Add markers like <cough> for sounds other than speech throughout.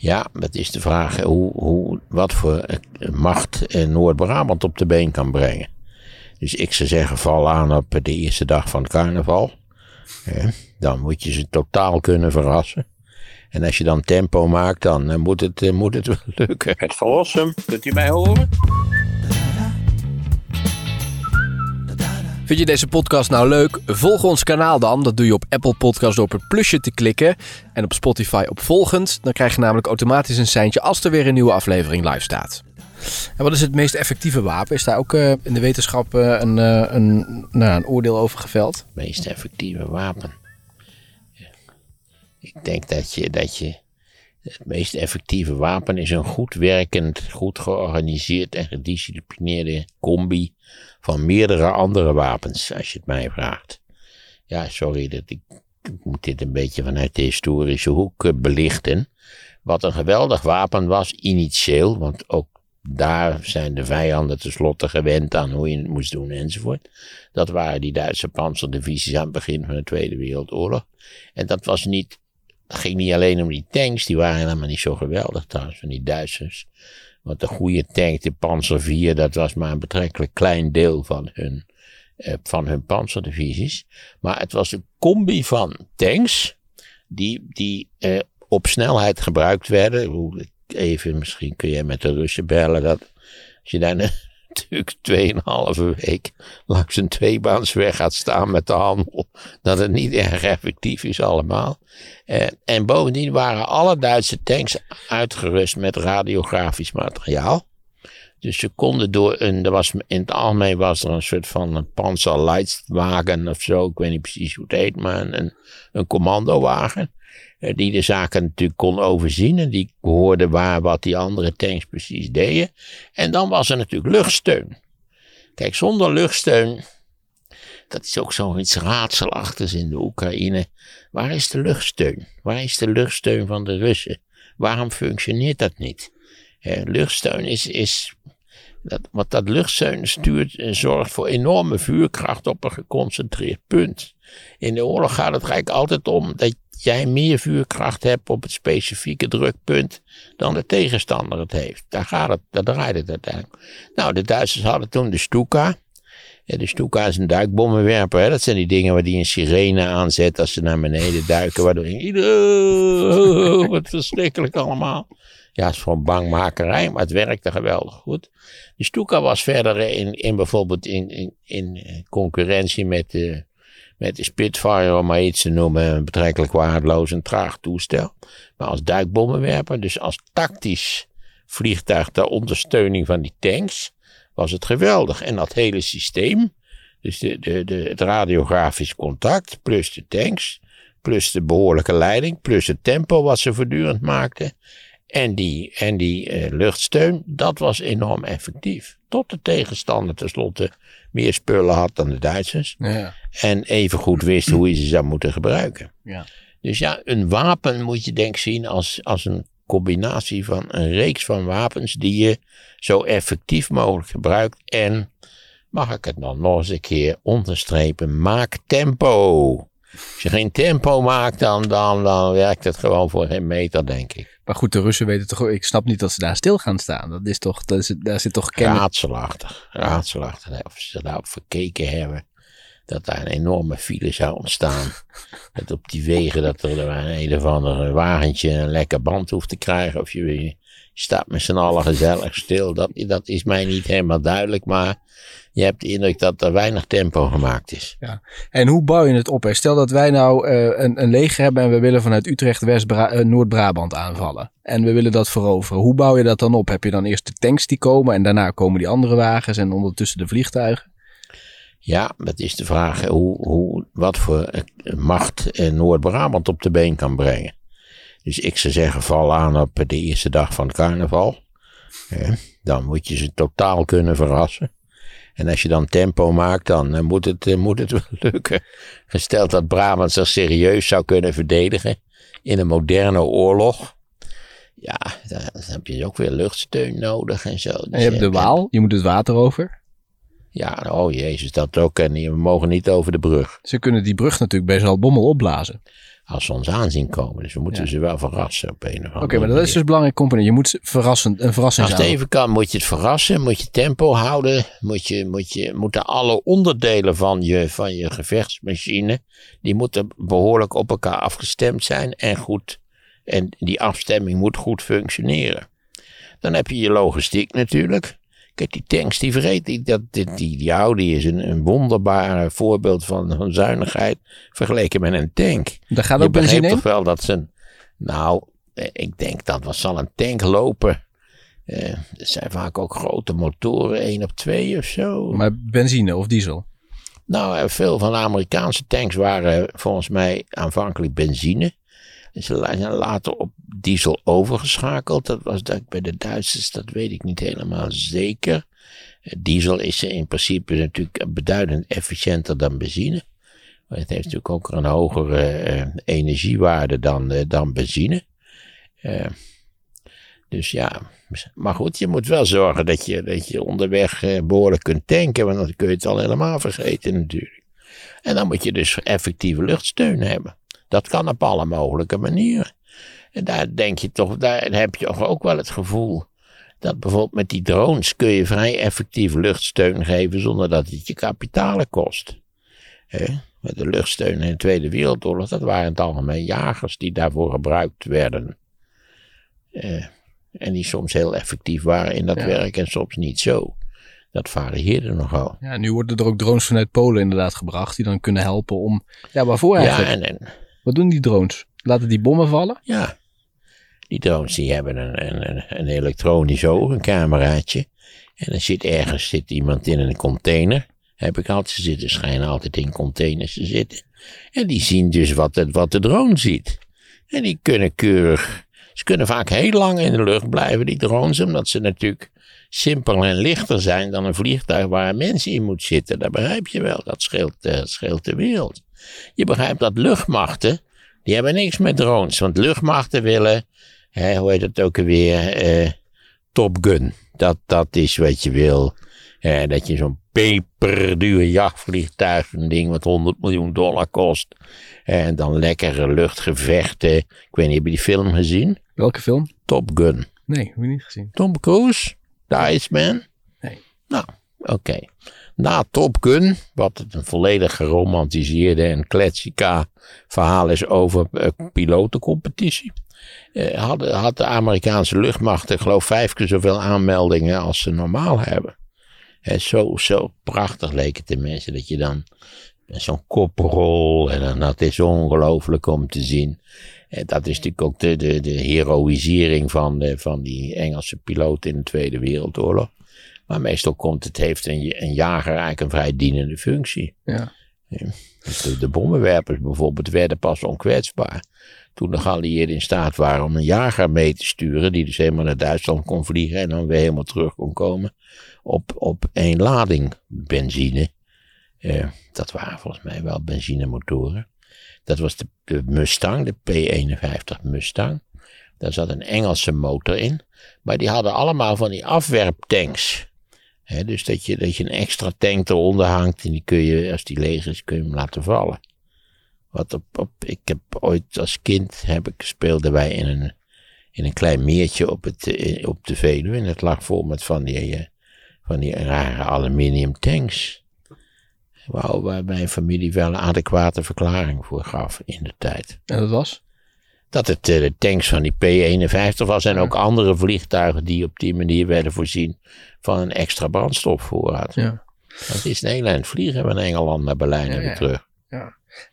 Ja, dat is de vraag hoe, hoe, wat voor eh, macht eh, Noord-Brabant op de been kan brengen. Dus ik zou zeggen, val aan op de eerste dag van het carnaval. dan moet je ze totaal kunnen verrassen. En als je dan tempo maakt, dan eh, moet, het, moet het wel lukken. Het verlossen, kunt u mij horen? Vind je deze podcast nou leuk? Volg ons kanaal dan. Dat doe je op Apple Podcasts door op het plusje te klikken. En op Spotify op volgend. Dan krijg je namelijk automatisch een seintje als er weer een nieuwe aflevering live staat. En wat is het meest effectieve wapen? Is daar ook uh, in de wetenschap uh, een, uh, een, nou, een oordeel over geveld? Het meest effectieve wapen? Ik denk dat je, dat je het meest effectieve wapen is een goed werkend, goed georganiseerd en gedisciplineerde combi van meerdere andere wapens, als je het mij vraagt. Ja, sorry, dat ik, moet dit een beetje vanuit de historische hoek eh, belichten. Wat een geweldig wapen was, initieel, want ook daar zijn de vijanden tenslotte gewend aan hoe je het moest doen enzovoort. Dat waren die Duitse panzerdivisies aan het begin van de Tweede Wereldoorlog. En dat was niet ging niet alleen om die tanks, die waren helemaal niet zo geweldig trouwens, van die Duitsers. Want de goede tank, de Panzer 4, dat was maar een betrekkelijk klein deel van hun, eh, van hun panzerdivisies. Maar het was een combi van tanks, die, die eh, op snelheid gebruikt werden. Even, misschien kun je met de Russen bellen, dat als je daar natuurlijk tweeënhalve week langs een tweebaansweg gaat staan met de handel, dat het niet erg effectief is allemaal. En bovendien waren alle Duitse tanks uitgerust met radiografisch materiaal. Dus ze konden door een, er was, in het algemeen was er een soort van een panzerleidwagen of zo, ik weet niet precies hoe het heet, maar een, een commandowagen. Eh, die de zaken natuurlijk kon overzien en die hoorde waar wat die andere tanks precies deden. En dan was er natuurlijk luchtsteun. Kijk, zonder luchtsteun, dat is ook zoiets raadselachtigs in de Oekraïne. Waar is de luchtsteun? Waar is de luchtsteun van de Russen? Waarom functioneert dat niet? Eh, luchtsteun is, is dat, dat luchtsteun stuurt en zorgt voor enorme vuurkracht op een geconcentreerd punt. In de oorlog gaat het eigenlijk altijd om dat jij meer vuurkracht hebt op het specifieke drukpunt dan de tegenstander het heeft. Daar gaat het, daar draait het uiteindelijk. Nou, de Duitsers hadden toen de Stuka. de Stuka is een duikbommenwerper. Hè? Dat zijn die dingen waar die een sirene aanzet als ze naar beneden duiken. Waardoor je, <laughs> wat verschrikkelijk allemaal. Ja, het is gewoon bangmakerij, maar het werkte geweldig goed. De Stuka was verder in, in bijvoorbeeld in, in, in concurrentie met de met de Spitfire, om maar iets te noemen, een betrekkelijk waardeloos en traag toestel. Maar als duikbommenwerper, dus als tactisch vliegtuig ter ondersteuning van die tanks, was het geweldig. En dat hele systeem, dus de, de, de, het radiografisch contact, plus de tanks, plus de behoorlijke leiding, plus het tempo wat ze voortdurend maakten. En die, en die uh, luchtsteun, dat was enorm effectief. Tot de tegenstander tenslotte meer spullen had dan de Duitsers. Ja. En even goed wist hoe je ze zou moeten gebruiken. Ja. Dus ja, een wapen moet je denk ik zien als, als een combinatie van een reeks van wapens die je zo effectief mogelijk gebruikt. En, mag ik het dan nog eens een keer onderstrepen, maak tempo. Als je geen tempo maakt, dan, dan, dan werkt het gewoon voor geen meter, denk ik. Maar goed, de Russen weten toch, ik snap niet dat ze daar stil gaan staan. Dat is toch, dat is, daar zit toch kennis... Raadselachtig, raadselachtig. Of ze daarop verkeken hebben dat daar een enorme file zou ontstaan. <laughs> dat op die wegen dat er een, een of ander wagentje een lekker band hoeft te krijgen. Of je, je staat met z'n allen gezellig stil. Dat, dat is mij niet helemaal duidelijk, maar je hebt de indruk dat er weinig tempo gemaakt is. Ja. En hoe bouw je het op? Stel dat wij nou uh, een, een leger hebben en we willen vanuit Utrecht West uh, Noord-Brabant aanvallen. En we willen dat veroveren. Hoe bouw je dat dan op? Heb je dan eerst de tanks die komen en daarna komen die andere wagens en ondertussen de vliegtuigen? Ja, dat is de vraag hoe, hoe, wat voor eh, macht Noord-Brabant op de been kan brengen. Dus ik zou zeggen, val aan op de eerste dag van het carnaval. dan moet je ze totaal kunnen verrassen. En als je dan tempo maakt, dan uh, moet, het, uh, moet het <laughs> wel lukken. Gesteld dat Brabant zich serieus zou kunnen verdedigen in een moderne oorlog. Ja, dan, heb je ook weer luchtsteun nodig en zo. Dus en je hebt de Waal, je moet het water over. Ja, oh jezus, dat ook. En we mogen niet over de brug. Ze kunnen die brug natuurlijk best wel bommel opblazen. Als ze ons aanzien komen. Dus we moeten Ja. ze wel verrassen op een of andere Oké, maar dat is dus een belangrijk component. Je moet verrassend, een verrassing Als het even kan, moet je het verrassen, moet je tempo houden, moet je, moet je, moeten alle onderdelen van je, van je gevechtsmachine, die moeten behoorlijk op elkaar afgestemd zijn en goed, en die afstemming moet goed functioneren. Dan heb je je logistiek natuurlijk. Kijk, die tanks, die vergeet die, dat, die, die, die Audi is een, een wonderbaar voorbeeld van, van zuinigheid vergeleken met een tank. Daar gaat ook benzine begreep in? toch wel dat ze. Nou, eh, ik denk dat wat zal een tank lopen. Eh, het zijn vaak ook grote motoren, 1 op 2 of zo. Maar benzine of diesel? Nou, eh, veel van de Amerikaanse tanks waren volgens mij aanvankelijk benzine. Ze zijn later op diesel overgeschakeld. Dat was dat bij de Duitsers, dat weet ik niet helemaal zeker. Eh, Diesel is in principe natuurlijk beduidend efficiënter dan benzine. Het heeft natuurlijk ook een hogere eh, energiewaarde dan, eh, dan benzine. Dus ja, maar goed, je moet wel zorgen dat je, dat je onderweg eh, behoorlijk kunt tanken, want dan kun je het al helemaal vergeten natuurlijk. En dan moet je dus effectieve luchtsteun hebben. Dat kan op alle mogelijke manieren. En daar denk je toch, daar heb je toch ook wel het gevoel dat bijvoorbeeld met die drones kun je vrij effectief luchtsteun geven zonder dat het je kapitalen kost. Met de luchtsteun in de Tweede Wereldoorlog, dat waren in het algemeen jagers die daarvoor gebruikt werden. En die soms heel effectief waren in dat Ja. werk en soms niet zo. Dat varieerde nogal. Ja, nu worden er ook drones vanuit Polen inderdaad gebracht. Die dan kunnen helpen om... Ja, waarvoor Ja, eigenlijk? en, en Wat doen die drones? Laten die bommen vallen? Ja, die drones die hebben een, een, een, elektronisch oog, een cameraatje. En er zit ergens zit iemand in een container. Heb ik altijd ze zitten, schijnen altijd in containers te zitten. En die zien dus wat, het, wat de drone ziet. En die kunnen keurig, ze kunnen vaak heel lang in de lucht blijven, die drones, omdat ze natuurlijk simpeler en lichter zijn dan een vliegtuig waar een mens in moet zitten. Dat begrijp je wel, dat scheelt, eh, scheelt de wereld. Je begrijpt dat luchtmachten, die hebben niks met drones. Want luchtmachten willen, hè, hoe heet het ook alweer, eh, Top Gun. Dat, dat is wat je wil. Eh, dat je zo'n peperduur jachtvliegtuig, een ding wat 100 miljoen dollar kost. En dan lekkere luchtgevechten. Ik weet niet, heb je die film gezien? Welke film? Top Gun. Nee, heb ik niet gezien. Tom Cruise? The Iceman? Nee. Nou, oké. Na Top Gun, wat een volledig geromantiseerde en kletsika verhaal is over eh, pilotencompetitie, eh, hadden, had de Amerikaanse luchtmacht, ik geloof, vijf keer zoveel aanmeldingen als ze normaal hebben. Hè, zo, zo prachtig leek het de mensen dat je dan zo'n koprol en dat is ongelooflijk om te zien. En dat is natuurlijk ook de, de, de heroïsering van, de, van die Engelse piloot in de Tweede Wereldoorlog. Maar meestal komt het, heeft een, een jager eigenlijk een vrij dienende functie. Ja. Dus de, de bommenwerpers bijvoorbeeld werden pas onkwetsbaar. Toen de geallieerden in staat waren om een jager mee te sturen, die dus helemaal naar Duitsland kon vliegen en dan weer helemaal terug kon komen, op, op één lading benzine. Eh, dat waren volgens mij wel benzinemotoren. Dat was de, de Mustang, de P51 Mustang. Daar zat een Engelse motor in. Maar die hadden allemaal van die afwerptanks. Dus dat je, dat je een extra tank eronder hangt en die kun je, als die leeg is, kun je hem laten vallen. Wat op, op, ik heb ooit als kind, heb ik, speelden wij in een, in een klein meertje op, het, eh, op de Veluwe. En het lag vol met van die, eh, van die rare aluminium tanks. Waar mijn familie wel een adequate verklaring voor gaf in de tijd. En dat was? Dat het eh, de tanks van die P-51 was en ook andere vliegtuigen die op die manier werden voorzien van een extra brandstofvoorraad. Ja. Dat is een heel eind vliegen van Engeland naar Berlijn en Ja, weer ja. terug.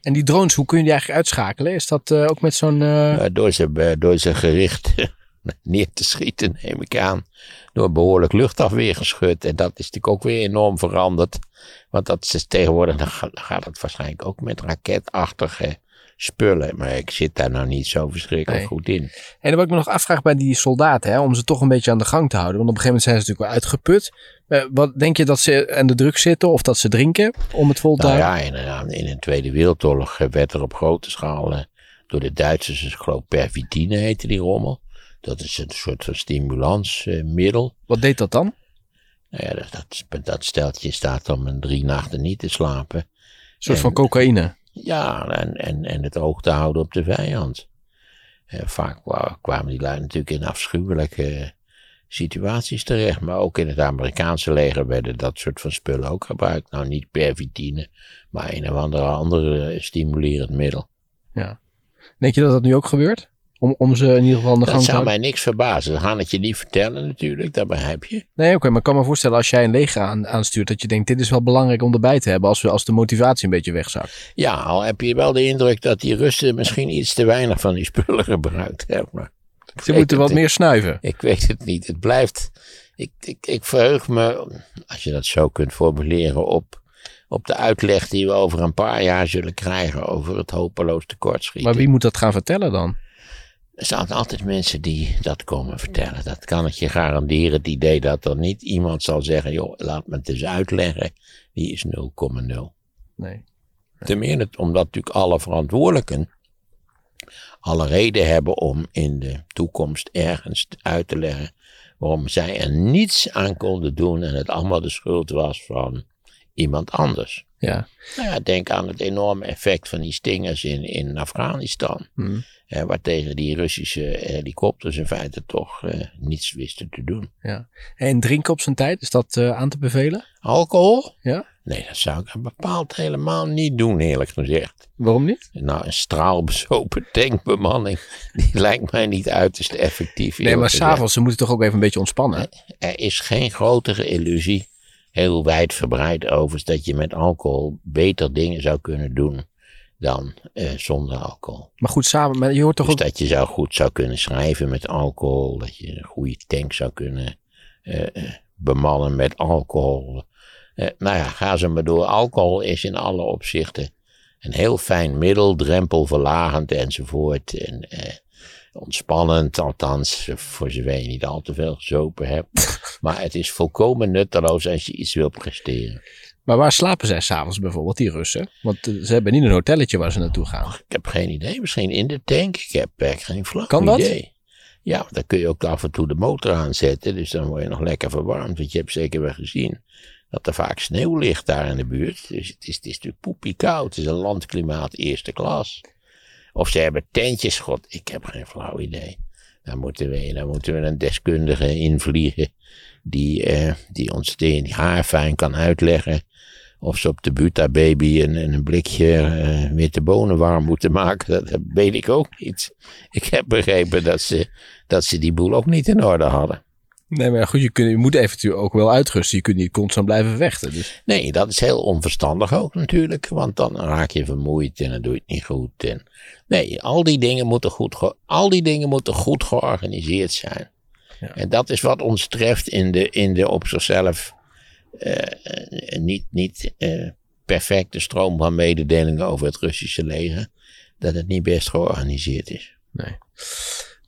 En die drones, hoe kun je die eigenlijk uitschakelen? Is dat eh, ook met zo'n... eh, door, ze, door ze gericht <laughs> neer te schieten, neem ik aan. Door behoorlijk luchtafweer geschud. En dat is natuurlijk ook weer enorm veranderd. Want dat is tegenwoordig, dan gaat het waarschijnlijk ook met raketachtige spullen. Maar ik zit daar nou niet zo verschrikkelijk Nee. goed in. En dan wil ik me nog afvragen bij die soldaten, hè, om ze toch een beetje aan de gang te houden. Want op een gegeven moment zijn ze natuurlijk wel uitgeput. Eh, wat denk je dat ze aan de druk zitten of dat ze drinken om het vol te Nou houden? ja, inderdaad, in de Tweede Wereldoorlog eh, werd er op grote schaal eh, door de Duitsers, ik geloof pervitine heette die rommel. Dat is een soort van stimulansmiddel. Wat deed dat dan? Nou ja, dat, dat, dat steltje staat om een drie nachten niet te slapen. Een soort En- van cocaïne. Ja, en, en, en het oog te houden op de vijand. Eh, vaak kwa- kwamen die lui natuurlijk in afschuwelijke situaties terecht. Maar ook in het Amerikaanse leger werden dat soort van spullen ook gebruikt. Nou, niet pervitine, maar een of andere andere stimulerend middel. Ja. Denk je dat dat nu ook gebeurt? Om, om ze in ieder geval aan de Dat gang te zou houden? mij niks verbazen. Ze gaan het je niet vertellen natuurlijk, dat begrijp je. Nee, oké, maar ik kan me voorstellen als jij een leger aan, aanstuurt, dat je denkt, dit is wel belangrijk om erbij te hebben als, we, als de motivatie een beetje wegzakt. Ja, al heb je wel de indruk dat die Russen misschien iets te weinig van die spullen <laughs> gebruikt hebben. Ze moeten wat meer snuiven. Ik weet het niet. Het blijft. Ik, ik, ik verheug me, als je dat zo kunt formuleren, op, op de uitleg die we over een paar jaar zullen krijgen over het hopeloos tekortschieten. Maar wie moet dat gaan vertellen dan? Er zijn altijd mensen die dat komen vertellen. Dat kan ik je garanderen. Het idee dat er niet iemand zal zeggen: joh, laat me het eens uitleggen. Die is 0,0. Nee. Ten meer omdat natuurlijk alle verantwoordelijken alle reden hebben om in de toekomst ergens uit te leggen waarom zij er niets aan konden doen en het allemaal de schuld was van iemand anders. Ja. Nou ja, denk aan het enorme effect van die stingers in, in Afghanistan. Hm. Eh, waar tegen die Russische helikopters in feite toch eh, niets wisten te doen. ja. En drinken op zijn tijd, is dat eh, aan te bevelen? Alcohol? Ja. Nee, dat zou ik bepaald helemaal niet doen, eerlijk gezegd. Waarom niet? Nou, een straalbezopen <laughs> tankbemanning, die lijkt mij niet uiterst effectief. Nee, maar s'avonds, ze moeten toch ook even een beetje ontspannen? Er is geen grotere illusie, heel wijdverbreid overigens, dat je met alcohol beter dingen zou kunnen doen dan eh, zonder alcohol. Maar goed, samen, maar je hoort toch Dus ook... dat je zou goed zou kunnen schrijven met alcohol, dat je een goede tank zou kunnen eh, bemannen met alcohol. Eh, nou ja, ga ze maar door. Alcohol is in alle opzichten een heel fijn middel, drempelverlagend enzovoort. En ontspannend, althans, voor zover je niet al te veel gezopen hebt. <laughs> maar het is volkomen nutteloos als je iets wil presteren. Maar waar slapen zij s'avonds bijvoorbeeld, die Russen? Want eh, ze hebben niet een hotelletje waar ze naartoe gaan. Ik heb geen idee. Misschien in de tank. Ik heb echt geen flauw Kan dat? idee. Ja, want dan kun je ook af en toe de motor aanzetten. Dus dan word je nog lekker verwarmd. Want je hebt zeker wel gezien dat er vaak sneeuw ligt daar in de buurt. Dus het is, het is natuurlijk poepie koud. Het is een landklimaat eerste klas. Of ze hebben tentjes. God, ik heb geen flauw idee. Dan moeten we, moeten we een deskundige invliegen. Die, eh, die ons die, die haarfijn kan uitleggen. Of ze op de Buta Baby een, een blikje eh, witte bonen warm moeten maken, dat, dat weet ik ook niet. Ik heb begrepen dat ze, dat ze die boel ook niet in orde hadden. Nee, maar goed, je, kunt, je moet eventueel ook wel uitrusten. Je kunt niet constant blijven vechten. Dus. Nee, dat is heel onverstandig ook natuurlijk, want dan raak je vermoeid en dan doe je het niet goed. En, nee, al die dingen moeten goed, al die dingen moeten goed georganiseerd zijn. Ja. En dat is wat ons treft in de, in de op zichzelf eh, eh, niet, niet eh, perfecte stroom van mededelingen over het Russische leger. Dat het niet best georganiseerd is. Nee.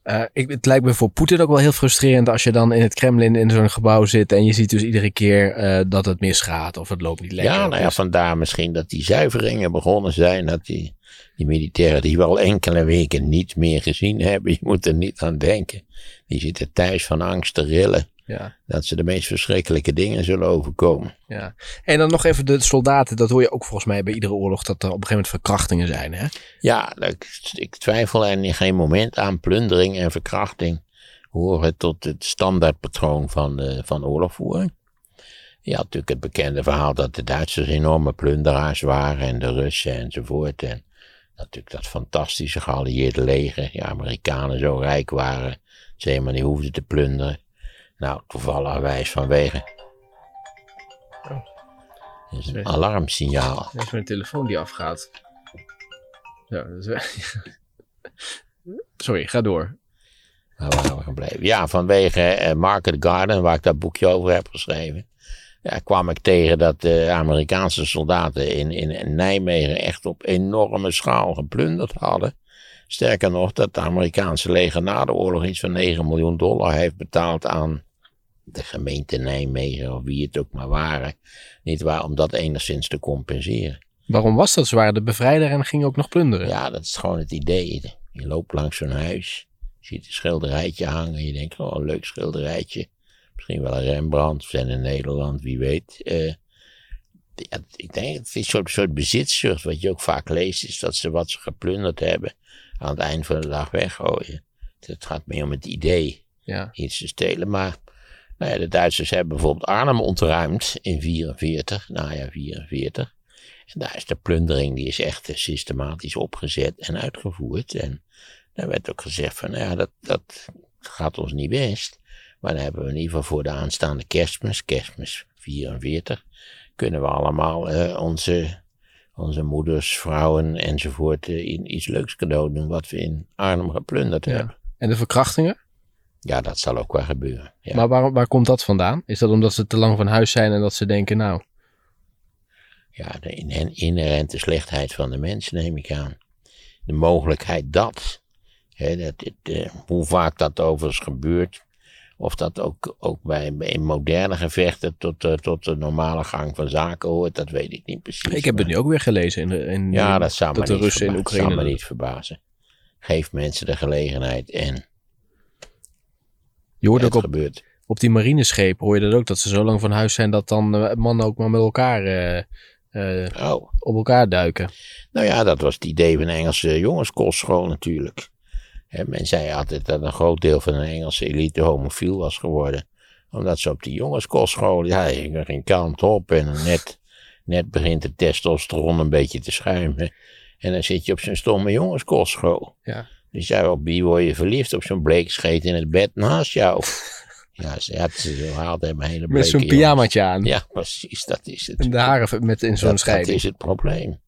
Eh, ik, het lijkt me voor Poetin ook wel heel frustrerend als je dan in het Kremlin in zo'n gebouw zit en je ziet dus iedere keer eh, dat het misgaat of het loopt niet lekker. Ja, nou ja, vandaar misschien dat die zuiveringen begonnen zijn. Dat die, die militairen die we al enkele weken niet meer gezien hebben. Je moet er niet aan denken. Die zitten thuis van angst te rillen. Ja, Dat ze de meest verschrikkelijke dingen zullen overkomen. ja. En dan nog even de soldaten, dat hoor je ook volgens mij bij iedere oorlog, dat er op een gegeven moment verkrachtingen zijn. Hè? Ja, ik, ik twijfel er in geen moment aan. Plundering en verkrachting horen tot het standaardpatroon van, de, van oorlogvoering. Je had natuurlijk het bekende verhaal dat de Duitsers enorme plunderaars waren en de Russen enzovoort. En natuurlijk dat fantastische geallieerde leger. Die Amerikanen zo rijk waren, ze helemaal niet hoefden te plunderen. Nou, toevallig wijs vanwege. Dat is een alarmsignaal. Dat is mijn telefoon die afgaat. Ja, dat is- <laughs> Sorry, ga door. Waar waren we gebleven? Ja, vanwege eh, Market Garden, waar ik dat boekje over heb geschreven. Ja, kwam ik tegen dat de Amerikaanse soldaten in, in Nijmegen echt op enorme schaal geplunderd hadden. Sterker nog, dat het Amerikaanse leger na de oorlog iets van 9 miljoen dollar heeft betaald aan de gemeente Nijmegen, of wie het ook maar waren. Niet waar, om dat enigszins te compenseren. Waarom was dat? Waren de bevrijder en gingen ook nog plunderen. Ja, dat is gewoon het idee. Je loopt langs zo'n huis, je ziet een schilderijtje hangen. Je denkt, oh, een leuk schilderijtje. Misschien wel een Rembrandt, zijn in Nederland, wie weet. Eh, ja, ik denk, het is een soort, soort bezitzucht, wat je ook vaak leest, is dat ze wat ze geplunderd hebben aan het eind van de dag weggooien. Het gaat meer om het idee Ja. iets te stelen. Maar nou ja, de Duitsers hebben bijvoorbeeld Arnhem ontruimd in 44, najaar 44. En daar is de plundering, die is echt eh, systematisch opgezet en uitgevoerd. En daar werd ook gezegd van, nou ja, dat, dat gaat ons niet best. Maar dan hebben we in ieder geval voor de aanstaande kerstmis, kerstmis 44, kunnen we allemaal eh, onze, onze moeders, vrouwen enzovoort eh, in iets leuks cadeau doen wat we in Arnhem geplunderd Ja. hebben. En de verkrachtingen? Ja, dat zal ook wel gebeuren. Ja. Maar waar, waar komt dat vandaan? Is dat omdat ze te lang van huis zijn en dat ze denken, nou, Ja, de in- inherente slechtheid van de mens, neem ik aan. De mogelijkheid dat, hè, dat het, eh, hoe vaak dat overigens gebeurt, of dat ook, ook bij, bij in moderne gevechten tot, eh, tot de normale gang van zaken hoort, dat weet ik niet precies. ik heb het nu ook weer gelezen in, de- in Ja, dat zou me de niet Russen in Oekraïne. zou me niet verbazen. Geef mensen de gelegenheid en Je hoort het ook op, gebeurt. op die marineschepen, hoor je dat ook, dat ze zo lang van huis zijn dat dan eh, mannen ook maar met elkaar eh, eh, Oh, op elkaar duiken. Nou ja, dat was het idee van de Engelse jongenskostschool natuurlijk. Hè, men zei altijd dat een groot deel van de Engelse elite homofiel was geworden. Omdat ze op die jongenskostschool, ja, je ging geen kant op en net, net begint de testosteron een beetje te schuimen. En dan zit je op zo'n stomme jongenskostschool. Ja. Dus ja, op wie word je verliefd? Op zo'n bleekscheet in het bed naast jou. <laughs> Ja, ze had ze haalde hem een hele Met zo'n bleke pyjamaatje aan. Ja, precies, dat is het. En de haren met in zo'n dat, dat scheiding. is het probleem.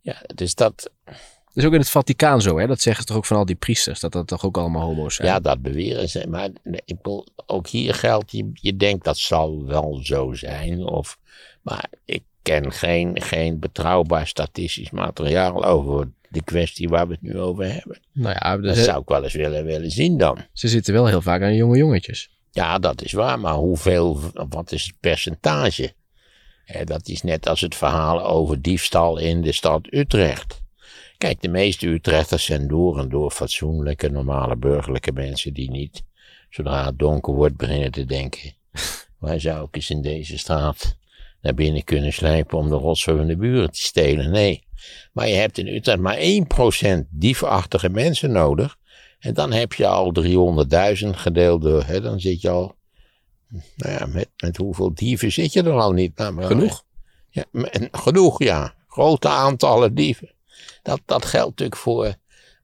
Ja, dus dat, Dat is ook in het Vaticaan zo, hè? Dat zeggen ze toch ook van al die priesters, dat dat toch ook allemaal homo's zijn. Ja, dat beweren ze. Maar ik ook hier geldt, je, je denkt dat zal wel zo zijn. Of, maar ik ken geen, geen betrouwbaar statistisch materiaal over de kwestie waar we het nu over hebben. Nou ja, Dat dus, zou ik wel eens willen, willen zien dan. ze zitten wel heel vaak aan jonge jongetjes. Ja, dat is waar, maar hoeveel, wat is het percentage? Hè, dat is net als het verhaal over diefstal in de stad Utrecht. Kijk, de meeste Utrechters zijn door en door fatsoenlijke, normale, burgerlijke mensen die niet, zodra het donker wordt, beginnen te denken. <laughs> Waar zou ik eens in deze straat naar binnen kunnen slijpen om de rotzooi van de buren te stelen? Nee. Maar je hebt in Utrecht maar 1% diefachtige mensen nodig. En dan heb je al 300.000 gedeeld door, hè, dan zit je al, nou ja, met, met hoeveel dieven zit je er al niet? Nou, maar- Genoeg. Ja, en genoeg, ja. Grote aantallen dieven. Dat, dat geldt natuurlijk voor,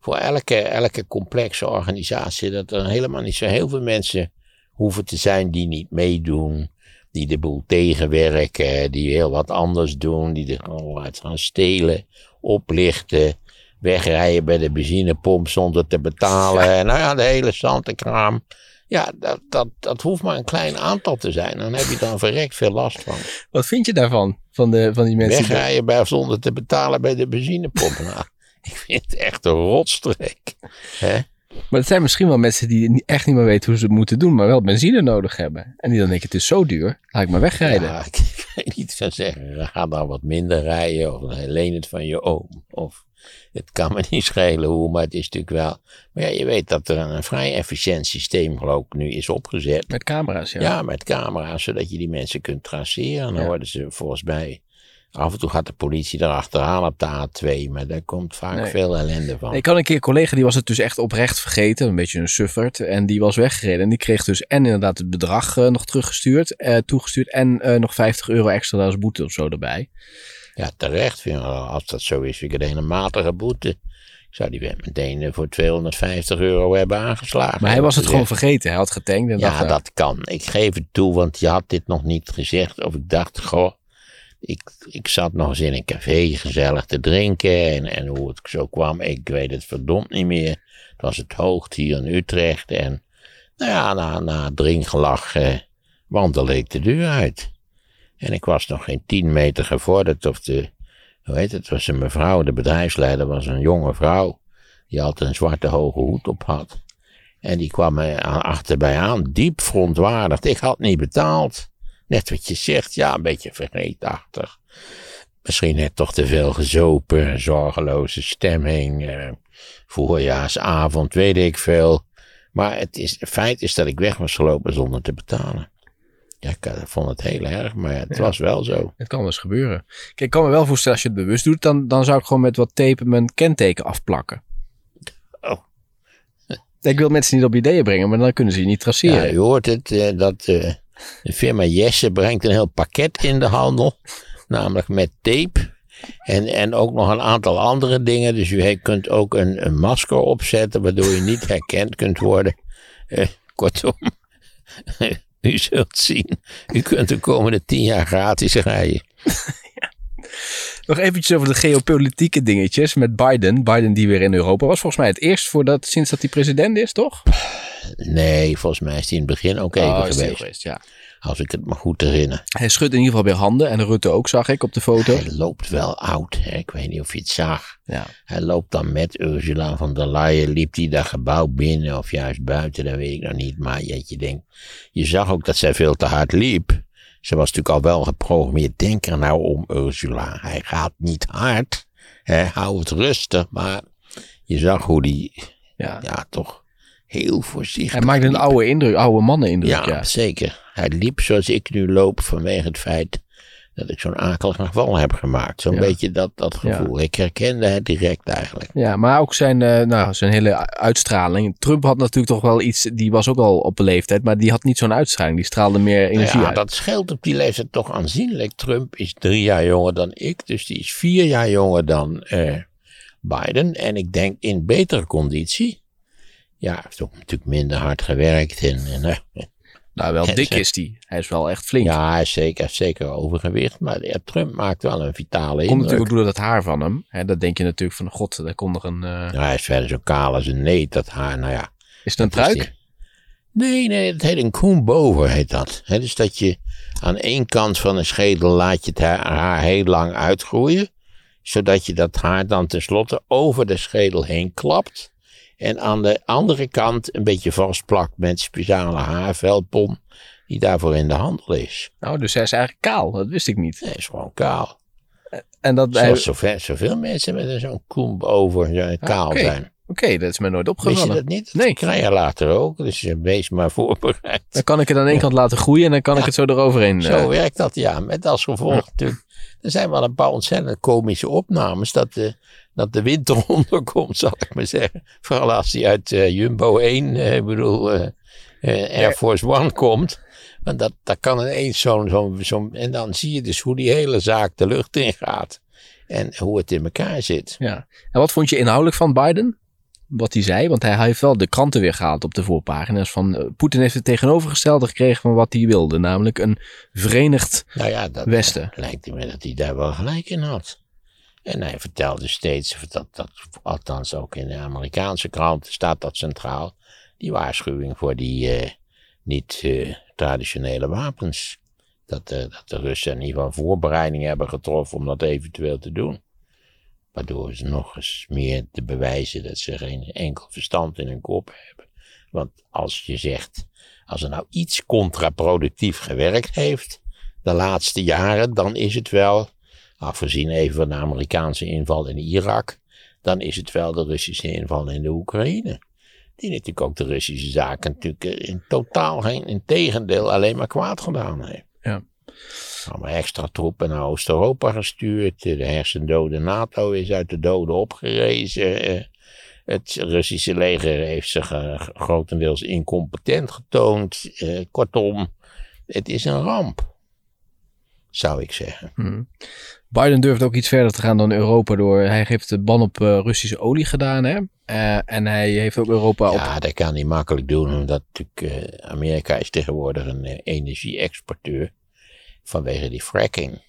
voor elke, elke complexe organisatie. Dat er helemaal niet zo heel veel mensen hoeven te zijn die niet meedoen. Die de boel tegenwerken. Die heel wat anders doen. Die er gewoon uit gaan stelen. Oplichten. Wegrijden bij de benzinepomp zonder te betalen. En nou ja, de hele zantenkraam. Ja, dat, dat, dat hoeft maar een klein aantal te zijn. Dan heb je dan verrekt veel last van. Wat vind je daarvan? Van, de, van die mensen? die- Wegrijden bij, zonder te betalen bij de benzinepomp. <laughs> nou, ik vind het echt een rotstreek. Hè? Maar het zijn misschien wel mensen die echt niet meer weten hoe ze het moeten doen, maar wel benzine nodig hebben. En die dan denken, het is zo duur, laat ik maar wegrijden. Ja, <laughs> ik, weet niet zou zeggen, ga dan wat minder rijden. Of leen het van je oom. Of het kan me <laughs> niet schelen hoe, maar het is natuurlijk wel. Maar ja, je weet dat er een, een vrij efficiënt systeem geloof ik nu is opgezet. Met camera's, ja. Ja, met camera's, zodat je die mensen kunt traceren. Dan Ja. worden ze volgens mij. Af en toe gaat de politie erachteraan op de A2, maar daar komt vaak Nee. veel ellende van. Ik had een keer een collega, die was het dus echt oprecht vergeten. Een beetje een sufferd. En die was weggereden. En die kreeg dus en inderdaad het bedrag eh, nog teruggestuurd, eh, toegestuurd. En eh, nog 50 euro extra als boete of zo erbij. Ja, terecht. Als dat zo is, vind ik het een matige boete. Ik zou die meteen voor 250 euro hebben aangeslagen. Maar hij was het gewoon vergeten. Hij had getankt en Ja, dat kan. Ik geef het toe, want je had dit nog niet gezegd. Of ik dacht, goh, ik, ik zat nog eens in een café gezellig te drinken. En, en hoe het zo kwam, ik weet het verdomd niet meer. Het was het hoogte hier in Utrecht. En nou ja, na, na drinkgelach eh, wandelde ik de deur uit. En ik was nog geen tien meter gevorderd. Of de, hoe heet het, was een mevrouw, de bedrijfsleider was een jonge vrouw. Die altijd een zwarte hoge hoed op had. En die kwam me achterbij aan, diep verontwaardigd. Ik had niet betaald. Net wat je zegt, ja, een beetje vergeetachtig. Misschien net toch te veel gezopen, zorgeloze stemming, eh, voorjaarsavond, weet ik veel. Maar het, is, het feit is dat ik weg was gelopen zonder te betalen. Ja, ik eh, vond het heel erg, maar het was wel zo. Het kan dus gebeuren. Kijk, ik kan me wel voorstellen als je het bewust doet, dan, dan zou ik gewoon met wat tape mijn kenteken afplakken. Oh. Ik wil mensen niet op ideeën brengen, maar dan kunnen ze je niet traceren. Ja, u hoort het, eh, dat eh, de firma Jesse brengt een heel pakket in de handel. Namelijk met tape. En, en ook nog een aantal andere dingen. Dus u kunt ook een, een masker opzetten, waardoor je niet herkend kunt worden. Eh, kortom, <laughs> u zult zien. U kunt de komende tien jaar gratis rijden. <laughs> <laughs> Nog eventjes over de geopolitieke dingetjes met Biden. Biden die weer in Europa was. Volgens mij het eerst voordat, sinds dat hij president is, toch? Nee, volgens mij is die in het begin ook even Oh, hij geweest. geweest, ja. Als ik het me goed herinner. Hij schudt in ieder geval weer handen. En Rutte ook, zag ik op de foto. Hij loopt wel oud. Hè? Ik weet niet of je het zag. Ja. Hij loopt dan met Ursula van der Leyen. Liep hij dat gebouw binnen of juist buiten, dat weet ik nog niet. Maar je, je denkt, je zag ook dat zij veel te hard liep. Ze was natuurlijk al wel geprogrammeerd. Denk er nou om, Ursula. Hij gaat niet hard. Hè? Hou het rustig. Maar je zag hoe die, ja. ja, toch heel voorzichtig Hij maakt een liep. oude indruk, oude mannen indruk, Ja, ja. zeker. Hij liep zoals ik nu loop vanwege het feit dat ik zo'n akelig geval heb gemaakt. Zo'n Ja. beetje dat, dat Ja. gevoel. Ik herkende het direct eigenlijk. Ja, maar ook zijn, eh, nou, zijn hele uitstraling. Trump had natuurlijk toch wel iets, die was ook al op de leeftijd, maar die had niet zo'n uitstraling. Die straalde meer Nou energie ja, uit. dat scheelt op die leeftijd toch aanzienlijk. Trump is drie jaar jonger dan ik, dus die is vier jaar jonger dan eh, Biden. En ik denk in betere conditie. Ja, hij heeft ook natuurlijk minder hard gewerkt. En, en, eh, Nou, wel dik is die. Hij is wel echt flink. ja, hij is zeker, zeker overgewicht. Maar ja, Trump maakt wel een vitale Komt indruk. natuurlijk ook door dat haar van hem. Hè, dat denk je natuurlijk van, god, daar komt nog een... eh, Ja, hij is verder zo kaal als een neet, dat haar, nou ja. is het een die- Nee, nee, het heet een comb-over, heet dat. He, dus dat je aan één kant van een schedel laat je het haar, haar heel lang uitgroeien. Zodat je dat haar dan tenslotte over de schedel heen klapt. En aan de andere kant een beetje vastplakt met speciale haarvelpon. Die daarvoor in de handel is. Nou, dus hij is eigenlijk kaal. Dat wist ik niet. Hij is gewoon kaal. En dat hij... Zoals zoveel, zoveel mensen met zo'n comb-over zo kaal oké. zijn. Oké, dat is mij nooit Wist je opgevallen. dat niet? Nee. Krijg je later ook. Dus wees maar voorbereid. Dan kan ik het aan één kant laten groeien en dan kan ik het zo eroverheen. Zo eh, werkt dat, ja. Met als gevolg natuurlijk. Er zijn wel een paar ontzettend komische opnames dat de, dat de wind <laughs> eronder komt, zal ik maar zeggen. Vooral als die uit eh, Jumbo 1, eh, ik bedoel, eh, Air Force One komt. Want dat, dat kan ineens zo'n, zo'n, zo'n... En dan zie je dus hoe die hele zaak de lucht in gaat. En hoe het in elkaar zit. Ja. En wat vond je inhoudelijk van Biden? Wat hij zei? Want hij heeft wel de kranten weer gehaald op de voorpagina's. Van eh, Poetin heeft het tegenovergestelde gekregen van wat hij wilde. Namelijk een verenigd Nou ja, dat Westen. lijkt me dat hij daar wel gelijk in had. En hij vertelde steeds, dat, dat, althans ook in de Amerikaanse krant staat dat centraal, die waarschuwing voor die eh, niet-traditionele wapens. Dat, eh, dat de Russen in ieder geval voorbereidingen hebben getroffen om dat eventueel te doen. Waardoor ze nog eens meer te bewijzen dat ze geen enkel verstand in hun kop hebben. Want als je zegt, als er nou iets contraproductief gewerkt heeft de laatste jaren, dan is het wel, afgezien even van de Amerikaanse inval in Irak, dan is het wel de Russische inval in de Oekraïne. Die natuurlijk ook de Russische zaken natuurlijk in totaal geen, in tegendeel alleen maar kwaad gedaan heeft. Ja. Allemaal extra troepen naar Oost-Europa gestuurd. De hersendode NATO is uit de doden opgerezen. eh, Het Russische leger heeft zich eh, grotendeels incompetent getoond. Eh, Kortom, het is een ramp. Zou ik zeggen. Hm. Biden durft ook iets verder te gaan dan Europa door. Hij heeft de ban op Russische olie gedaan. Hè? En hij heeft ook Europa op. Ja, dat kan hij makkelijk doen, omdat natuurlijk Amerika is tegenwoordig een energie-exporteur vanwege die fracking.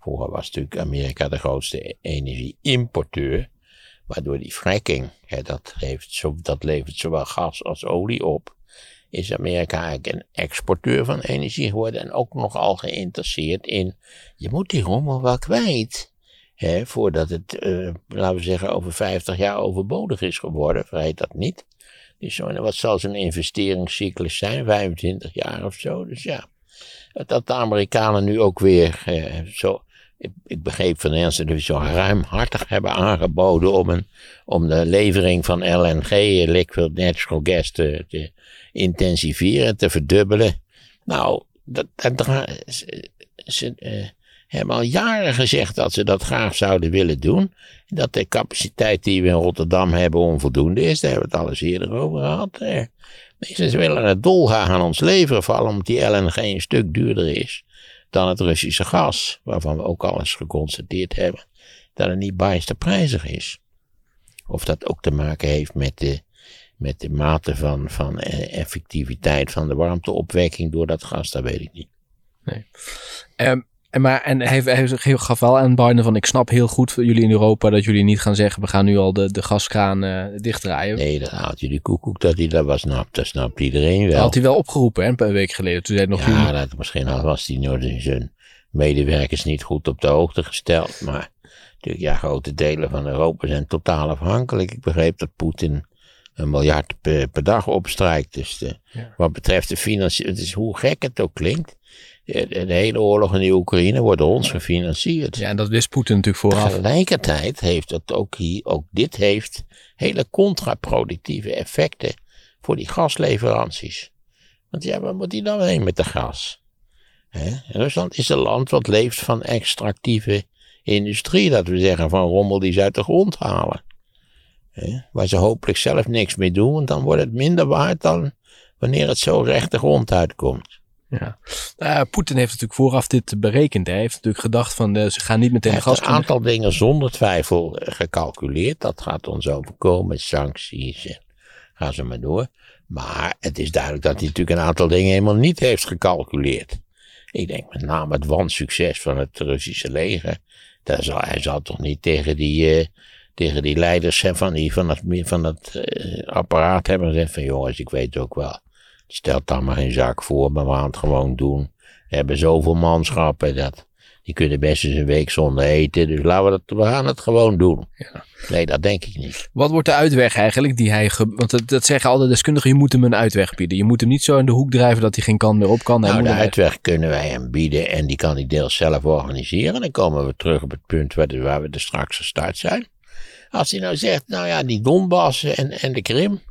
Vroeger was natuurlijk Amerika de grootste energie-importeur, waardoor die fracking, hè, dat, heeft zo, dat levert zowel gas als olie op, is Amerika eigenlijk een exporteur van energie geworden en ook nogal geïnteresseerd in, je moet die rommel wel kwijt. Hè, voordat het, eh, laten we zeggen, over 50 jaar overbodig is geworden, vergeet dat niet. Dus wat zal zo'n investeringscyclus zijn? 25 jaar of zo. Dus ja, dat de Amerikanen nu ook weer eh, zo. Ik, begreep van dat ze zo ruimhartig hebben aangeboden om, een, om de levering van LNG, eh, liquid natural gas, te, te intensiveren, te verdubbelen. Nou, dat, dat, ze, uh, hebben al jaren gezegd dat ze dat graag zouden willen doen. Dat de capaciteit die we in Rotterdam hebben onvoldoende is. Daar hebben we het al eens eerder over gehad. Ze willen het dolgraag aan ons leveren, vooral omdat die LNG een stuk duurder is dan het Russische gas. Waarvan we ook al eens geconstateerd hebben dat het niet bijster prijzig is. Of dat ook te maken heeft met de, met de mate van, van eh, effectiviteit van de warmteopwekking door dat gas, dat weet ik niet. Nee. Um, en, maar, en hij, hij gaf wel aan Biden van ik snap heel goed voor jullie in Europa dat jullie niet gaan zeggen we gaan nu al de, de gaskraan uh, dichtdraaien. Nee, dat haalt jullie koekoek dat hij dat was snapt. Dat snapt iedereen wel. Dat had hij wel opgeroepen hè, een week geleden. Toen zei nog ja, dat, misschien was hij door zijn medewerkers niet goed op de hoogte gesteld. Maar natuurlijk, ja, grote delen van Europa zijn totaal afhankelijk. Ik begreep dat Poetin een miljard per, per dag opstrijkt. Dus de, ja. wat betreft de financiën, het is hoe gek het ook klinkt de, hele oorlog in de Oekraïne wordt door ons gefinancierd. Ja, en dat wist Poetin natuurlijk vooraf. Tegelijkertijd heeft het ook hier, ook dit heeft hele contraproductieve effecten voor die gasleveranties. Want ja, waar moet die dan heen met de gas? Rusland is een land wat leeft van extractieve industrie. Dat we zeggen van rommel die ze uit de grond halen. Waar ze hopelijk zelf niks mee doen, want dan wordt het minder waard dan wanneer het zo recht de grond uitkomt. Ja. Uh, Poetin heeft natuurlijk vooraf dit berekend. Hij heeft natuurlijk gedacht van uh, ze gaan niet meteen gas. een aantal dingen zonder twijfel eh, gecalculeerd. Dat gaat ons overkomen, sancties en gaan ze maar door. Maar het is duidelijk dat hij natuurlijk een aantal dingen helemaal niet heeft gecalculeerd. Ik denk met name het wansucces van het Russische leger. Daar zal, hij zal toch niet tegen die, uh, tegen die leiders van, die, van dat, van dat uh, apparaat hebben gezegd van jongens, ik weet ook wel Stelt dan maar geen zak voor, maar we gaan het gewoon doen. We hebben zoveel manschappen dat. Die kunnen best eens een week zonder eten. Dus laten we, dat, we gaan het gewoon doen. Ja. Nee, dat denk ik niet. Wat wordt de uitweg eigenlijk die hij. Want dat, dat zeggen alle deskundigen: je moet hem een uitweg bieden. Je moet hem niet zo in de hoek drijven dat hij geen kant meer op kan. nou, de uitweg kunnen wij hem bieden en die kan hij deels zelf organiseren. Dan komen we terug op het punt waar, waar we er straks gestart zijn. Als hij nou zegt: nou ja, die Donbass en, en de Krim.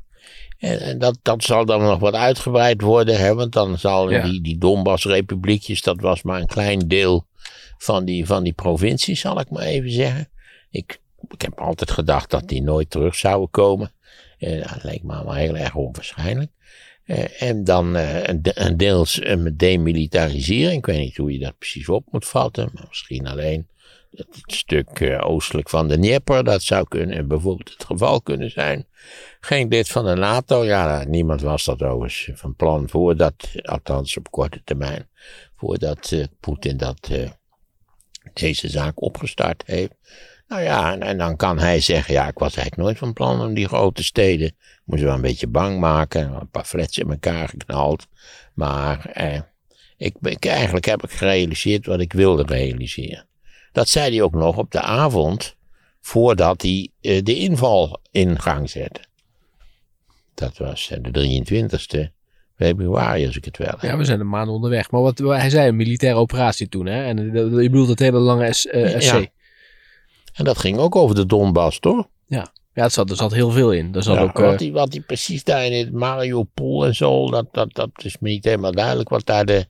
En dat, dat zal dan nog wat uitgebreid worden, hè, want dan zal die, die Donbass-republiekjes, dat was maar een klein deel van die, van die provincie, zal ik maar even zeggen. Ik, ik heb altijd gedacht dat die nooit terug zouden komen. Eh, dat leek me maar heel erg onwaarschijnlijk. Eh, en dan uh, een, een deels een demilitarisering. Ik weet niet hoe je dat precies op moet vatten, maar misschien alleen het stuk uh, oostelijk van de Dnieper, dat zou kunnen, bijvoorbeeld het geval kunnen zijn. Geen lid van de NATO, ja, niemand was dat overigens van plan voordat, althans op korte termijn, voordat uh, Poetin dat, uh, deze zaak opgestart heeft. Nou ja, en, en, dan kan hij zeggen, ja, ik was eigenlijk nooit van plan om die grote steden, moesten wel een beetje bang maken, een paar flats in elkaar geknald, maar ik, ik, eigenlijk heb ik gerealiseerd wat ik wilde realiseren. Dat zei hij ook nog op de avond voordat hij uh, de inval in gang zette. Dat was uh, de 23e februari, als ik het wel heb. Ja, we zijn een maand onderweg. Maar wat hij zei, een militaire operatie toen, hè? En je bedoelt het hele lange uh, SC. Ja. En dat ging ook over de Donbass, toch? Ja. Ja, er zat, er zat heel veel in. Er zat ja, ook, wat, hij, wat precies daar in het Mariupol en zo, dat, dat, dat is me niet helemaal duidelijk wat daar de,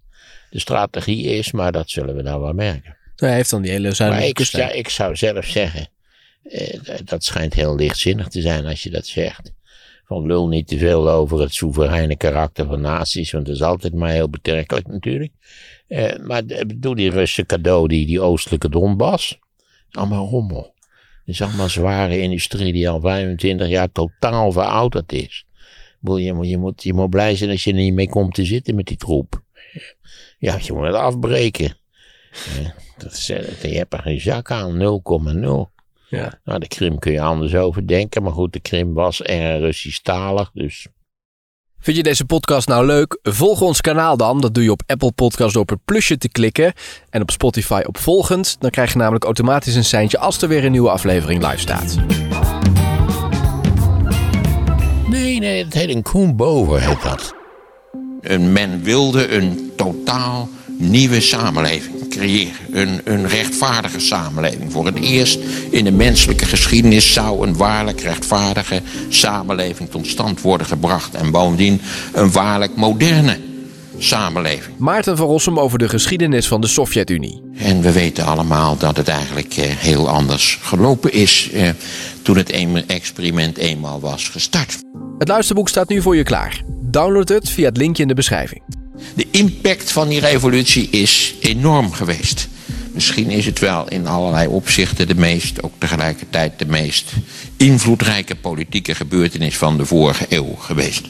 de strategie is, maar dat zullen we nou wel merken. Hij heeft dan die hele zuidelijke ik, ja, ik zou zelf zeggen, eh, dat schijnt heel lichtzinnig te zijn als je dat zegt. Van lul niet te veel over het soevereine karakter van naties, want dat is altijd maar heel betrekkelijk natuurlijk. Eh, maar doe die Russen cadeau, die, die oostelijke Donbass. Allemaal rommel. Het is allemaal zware industrie die al 25 jaar totaal verouderd is. Je, je, moet, je moet blij zijn als je er niet mee komt te zitten met die troep. Ja, je moet het afbreken. Dat is, je hebt er geen zak aan, 0,0. Ja. Nou, de Krim kun je anders over denken. Maar goed, de Krim was erg Russisch-talig, dus... Vind je deze podcast nou leuk? Volg ons kanaal dan. Dat doe je op Apple Podcast door op het plusje te klikken. En op Spotify op volgend. Dan krijg je namelijk automatisch een seintje als er weer een nieuwe aflevering live staat. Nee, nee, het heet een Koen Boven, heet dat. Een men wilde een totaal nieuwe samenleving creëren. Een, een rechtvaardige samenleving. Voor het eerst in de menselijke geschiedenis zou een waarlijk rechtvaardige samenleving tot stand worden gebracht. En bovendien een waarlijk moderne samenleving. Maarten van Rossum over de geschiedenis van de Sovjet-Unie. En we weten allemaal dat het eigenlijk eh, heel anders gelopen is eh, toen het experiment eenmaal was gestart. Het luisterboek staat nu voor je klaar. Download het via het linkje in de beschrijving. De impact van die revolutie is enorm geweest. Misschien is het wel in allerlei opzichten de meest, ook tegelijkertijd de meest invloedrijke politieke gebeurtenis van de vorige eeuw geweest.